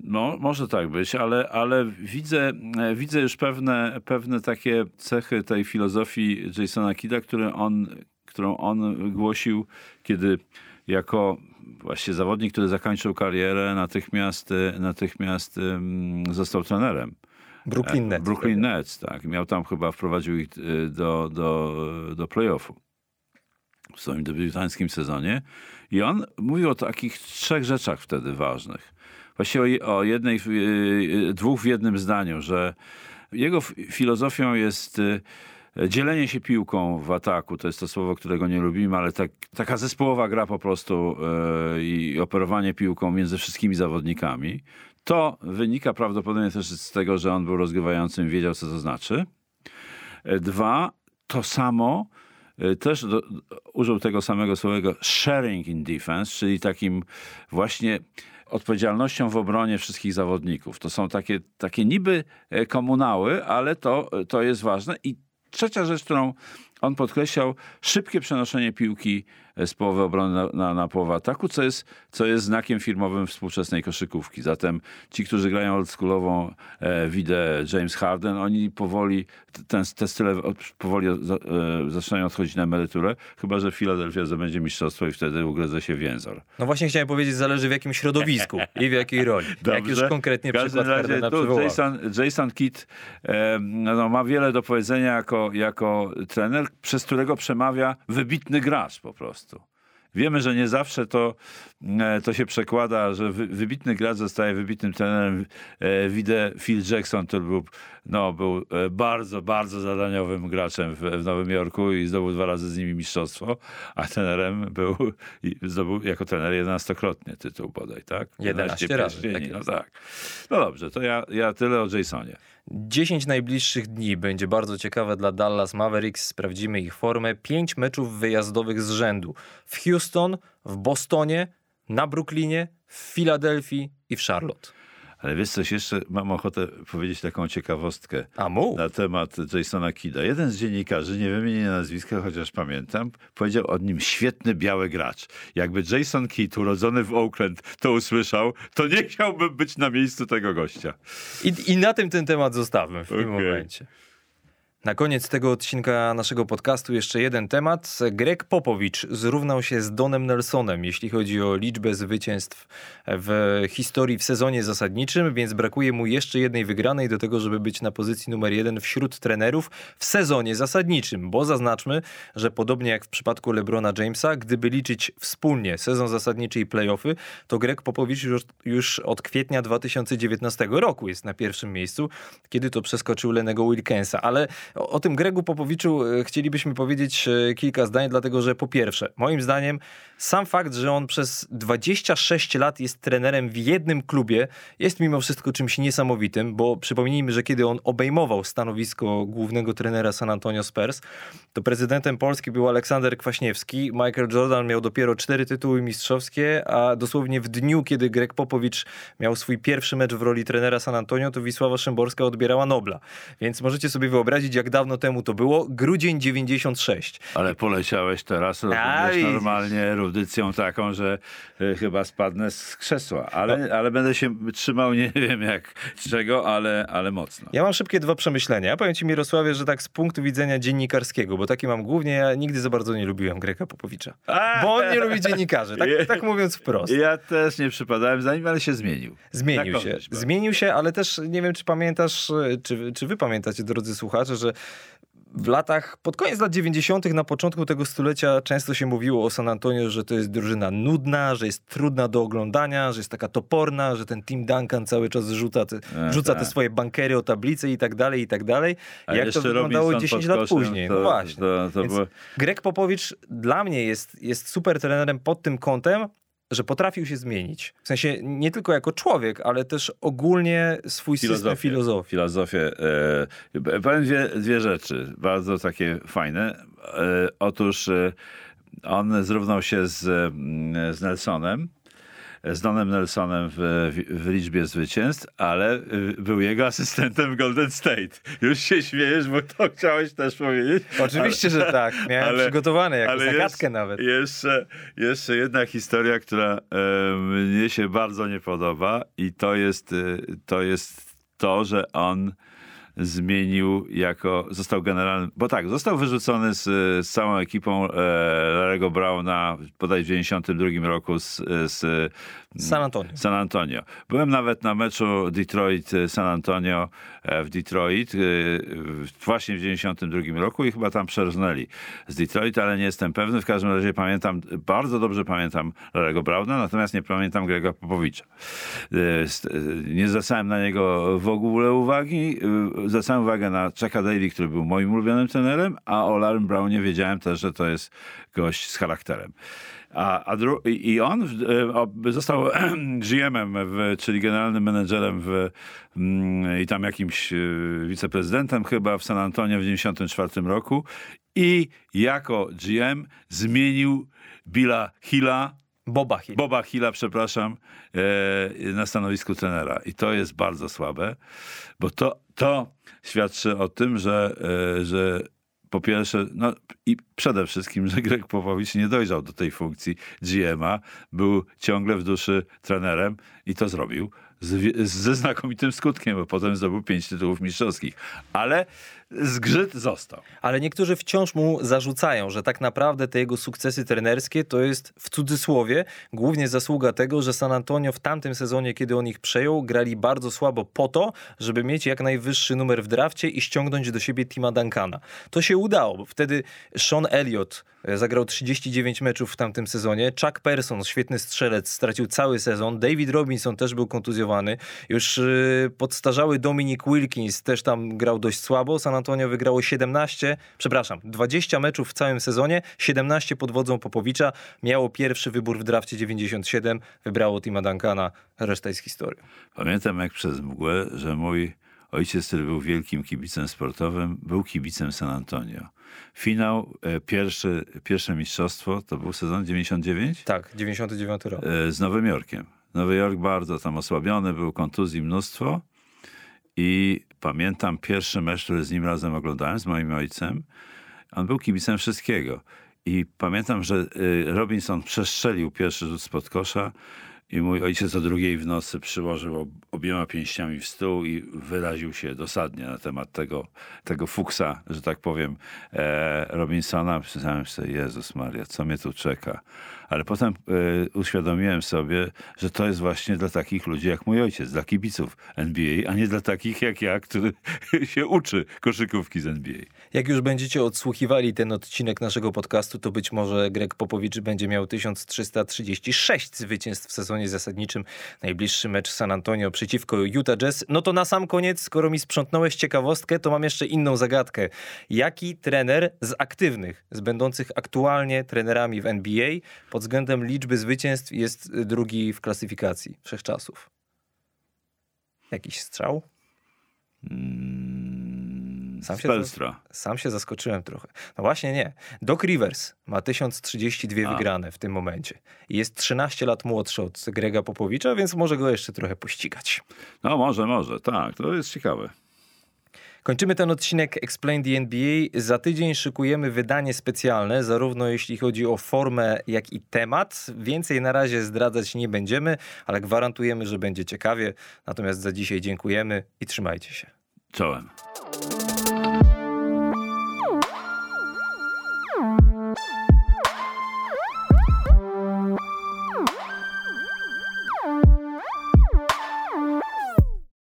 No, może tak być, ale, ale widzę, widzę już pewne, pewne takie cechy tej filozofii Jasona Kida, które on, którą on głosił, kiedy jako właśnie zawodnik, który zakończył karierę, natychmiast, natychmiast został trenerem. Brooklyn Nets. Brooklyn Nets, tak. Miał tam chyba, wprowadził ich y, do, do, do playoffu w swoim debiutanckim sezonie. I on mówił o takich trzech rzeczach wtedy ważnych właściwie o jednej, y, y, dwóch w jednym zdaniu, że jego filozofią jest y, dzielenie się piłką w ataku, to jest to słowo, którego nie lubimy, ale tak, taka zespołowa gra po prostu i operowanie piłką między wszystkimi zawodnikami. To wynika prawdopodobnie też z tego, że on był rozgrywającym, wiedział co to znaczy. Dwa, to samo y, też do, użył tego samego słowego sharing in defense, czyli takim właśnie odpowiedzialnością w obronie wszystkich zawodników. To są takie, takie niby e, komunały, ale to, to jest ważne. I trzecia rzecz, którą on podkreślał, szybkie przenoszenie piłki z połowy obrony na, na, na połowę ataku, co jest, co jest znakiem firmowym współczesnej koszykówki. Zatem ci, którzy grają oldschoolową e, widę James Harden, oni powoli, ten, te style powoli e, zaczynają odchodzić na emeryturę, chyba, że Filadelfia zdobędzie mistrzostwo i wtedy ugryzę się więzor. No właśnie chciałem powiedzieć, zależy w jakim środowisku i w jakiej roli. Dobrze. Jak już konkretnie przykład Hardena tu Jason, Jason Kidd e, no, ma wiele do powiedzenia jako, jako trener, przez którego przemawia wybitny gracz po prostu. Wiemy, że nie zawsze to, e, to się przekłada, że wybitny gracz zostaje wybitnym trenerem. E, widzę Phil Jackson, który był, no, był e, bardzo, bardzo zadaniowym graczem w, w Nowym Jorku i zdobył dwa razy z nimi mistrzostwo, a trenerem był, zdobył jako trener jedenastokrotnie tytuł bodaj, tak? 11 razy. Tak no tak. No dobrze, to ja, ja tyle o Jasonie. 10 najbliższych dni będzie bardzo ciekawe dla Dallas Mavericks. Sprawdzimy ich formę. 5 meczów wyjazdowych z rzędu. W Houston, w Bostonie, na Brooklynie, w Filadelfii i w Charlotte. Ale wiesz coś, jeszcze mam ochotę powiedzieć taką ciekawostkę A, na temat Jasona Kida. Jeden z dziennikarzy, nie wymienię nazwiska, chociaż pamiętam, powiedział o nim świetny biały gracz. Jakby Jason Kidd, urodzony w Oakland, to usłyszał, to nie chciałbym być na miejscu tego gościa. I, i na tym ten temat zostawmy w okay. tym momencie. Na koniec tego odcinka naszego podcastu jeszcze jeden temat. Greg Popowicz zrównał się z Donem Nelsonem, jeśli chodzi o liczbę zwycięstw w historii w sezonie zasadniczym, więc brakuje mu jeszcze jednej wygranej do tego, żeby być na pozycji numer jeden wśród trenerów w sezonie zasadniczym, bo zaznaczmy, że podobnie jak w przypadku LeBrona Jamesa, gdyby liczyć wspólnie sezon zasadniczy i playoffy, to Greg Popowicz już, już od kwietnia 2019 roku jest na pierwszym miejscu, kiedy to przeskoczył Lenego Wilkensa, ale o, o tym Gregu Popowiczu e, chcielibyśmy powiedzieć e, kilka zdań, dlatego że po pierwsze, moim zdaniem sam fakt, że on przez 26 lat jest trenerem w jednym klubie, jest mimo wszystko czymś niesamowitym, bo przypomnijmy, że kiedy on obejmował stanowisko głównego trenera San Antonio Spurs, to prezydentem Polski był Aleksander Kwaśniewski. Michael Jordan miał dopiero cztery tytuły mistrzowskie, a dosłownie w dniu, kiedy Greg Popowicz miał swój pierwszy mecz w roli trenera San Antonio, to Wisława Szymborska odbierała Nobla. Więc możecie sobie wyobrazić, jak dawno temu to było. Grudzień 96. Ale poleciałeś teraz normalnie audycją taką, że y, chyba spadnę z krzesła. Ale, no. ale będę się trzymał nie wiem jak czego, ale, ale mocno. Ja mam szybkie dwa przemyślenia. Powiem ci Mirosławie, że tak z punktu widzenia dziennikarskiego, bo taki mam głównie, ja nigdy za bardzo nie lubiłem Greka Popowicza. A, bo on nie lubi dziennikarzy, tak, tak mówiąc wprost. Ja też nie przypadałem za nim, ale się zmienił. Zmienił się. Zmienił się, ale też nie wiem, czy pamiętasz, czy, czy wy pamiętacie, drodzy słuchacze, że w latach, pod koniec lat 90., na początku tego stulecia często się mówiło o San Antonio, że to jest drużyna nudna, że jest trudna do oglądania, że jest taka toporna, że ten Tim Duncan cały czas rzuca te, e, rzuca te tak. swoje bankery o tablice i tak dalej, i tak dalej. A Jak to wyglądało Robinson 10 lat później? To, no właśnie. To, to było... Greg Popowicz dla mnie jest, jest super trenerem pod tym kątem, że potrafił się zmienić. W sensie nie tylko jako człowiek, ale też ogólnie swój filozofię, system filozofii. Filozofię. E, powiem dwie, dwie rzeczy, bardzo takie fajne. E, otóż e, on zrównał się z, z Nelsonem z Donem Nelsonem w, w, liczbie zwycięstw, ale y, był jego asystentem w Golden State. Już się śmiejesz, bo to chciałeś też powiedzieć. Oczywiście, ale, że tak. Miałem ale, przygotowane jako zagadkę nawet. Jeszcze, jeszcze jedna historia, która e, mnie się bardzo nie podoba i to jest, y, to jest to, że on zmienił jako, został generalnym, bo tak, został wyrzucony z, z całą ekipą e, Larego Browna bodaj w 92 roku z, z San Antonio. San Antonio. Byłem nawet na meczu Detroit-San Antonio w Detroit e, właśnie w 92 roku i chyba tam przerżnęli z Detroit, ale nie jestem pewny. W każdym razie pamiętam, bardzo dobrze pamiętam Larego Browna, natomiast nie pamiętam Grega Popowicza. E, nie zwracałem na niego w ogóle uwagi zwracałem uwagę na Chucka Daly, który był moim ulubionym trenerem, a o Larrym Brownie wiedziałem też, że to jest gość z charakterem. A, a i on e, został GM-em, czyli generalnym menedżerem w, mm, i tam jakimś e, wiceprezydentem chyba w San Antonio w 1994 roku i jako GM zmienił Billa Hilla, Boba Hill. Boba Hilla, przepraszam, e, na stanowisku trenera. I to jest bardzo słabe, bo to, to świadczy o tym, że, że po pierwsze, no i przede wszystkim, że Greg Popowicz nie dojrzał do tej funkcji GM-a, był ciągle w duszy trenerem i to zrobił z, ze znakomitym skutkiem, bo potem zdobył pięć tytułów mistrzowskich. Ale zgrzyt został. Ale niektórzy wciąż mu zarzucają, że tak naprawdę te jego sukcesy trenerskie to jest w cudzysłowie głównie zasługa tego, że San Antonio w tamtym sezonie, kiedy on ich przejął, grali bardzo słabo po to, żeby mieć jak najwyższy numer w drafcie i ściągnąć do siebie Tima Duncana. To się udało, bo wtedy Sean Elliott e, zagrał 39 meczów w tamtym sezonie, Chuck Person, świetny strzelec, stracił cały sezon, David Robinson też był kontuzjowany, już yy, podstarzały Dominic Wilkins też tam grał dość słabo, San Antonio wygrało 17, przepraszam, 20 meczów w całym sezonie, 17 pod wodzą Popowicza, miało pierwszy wybór w drafcie 97, wybrało Tima Duncana, reszta jest historią. Pamiętam jak przez mgłę, że mój ojciec, który był wielkim kibicem sportowym, był kibicem San Antonio. Finał, e, pierwszy, pierwsze mistrzostwo, to był sezon 99? Tak, 99 rok. E, z Nowym Jorkiem. Nowy Jork bardzo tam osłabiony, był kontuzji mnóstwo i pamiętam pierwszy mecz, który z nim razem oglądałem, z moim ojcem. On był kibicem wszystkiego. I pamiętam, że y, Robinson przestrzelił pierwszy rzut spod kosza i mój ojciec o drugiej w nocy przyłożył obiema pięściami w stół i wyraził się dosadnie na temat tego, tego fuksa, że tak powiem, e, Robinsona. Przyznałem sobie, Jezus Maria, co mnie tu czeka? Ale potem e, uświadomiłem sobie, że to jest właśnie dla takich ludzi jak mój ojciec, dla kibiców NBA, a nie dla takich jak ja, który się uczy koszykówki z NBA. Jak już będziecie odsłuchiwali ten odcinek naszego podcastu, to być może Greg Popowicz będzie miał 1336 zwycięstw w sezonie zasadniczym. Najbliższy mecz San Antonio przeciwko Utah Jazz. No to na sam koniec, skoro mi sprzątnąłeś ciekawostkę, to mam jeszcze inną zagadkę. Jaki trener z aktywnych, z będących aktualnie trenerami w NBA pod względem liczby zwycięstw jest drugi w klasyfikacji wszechczasów? Jakiś strzał? Sam się, sam się zaskoczyłem trochę. No właśnie nie. Doc Rivers ma 1032 A. wygrane w tym momencie. Jest 13 lat młodszy od Grega Popowicza, więc może go jeszcze trochę pościgać. No może, może. Tak, to jest ciekawe. Kończymy ten odcinek Explain the NBA. Za tydzień szykujemy wydanie specjalne, zarówno jeśli chodzi o formę, jak i temat. Więcej na razie zdradzać nie będziemy, ale gwarantujemy, że będzie ciekawie. Natomiast za dzisiaj dziękujemy i trzymajcie się. Czołem.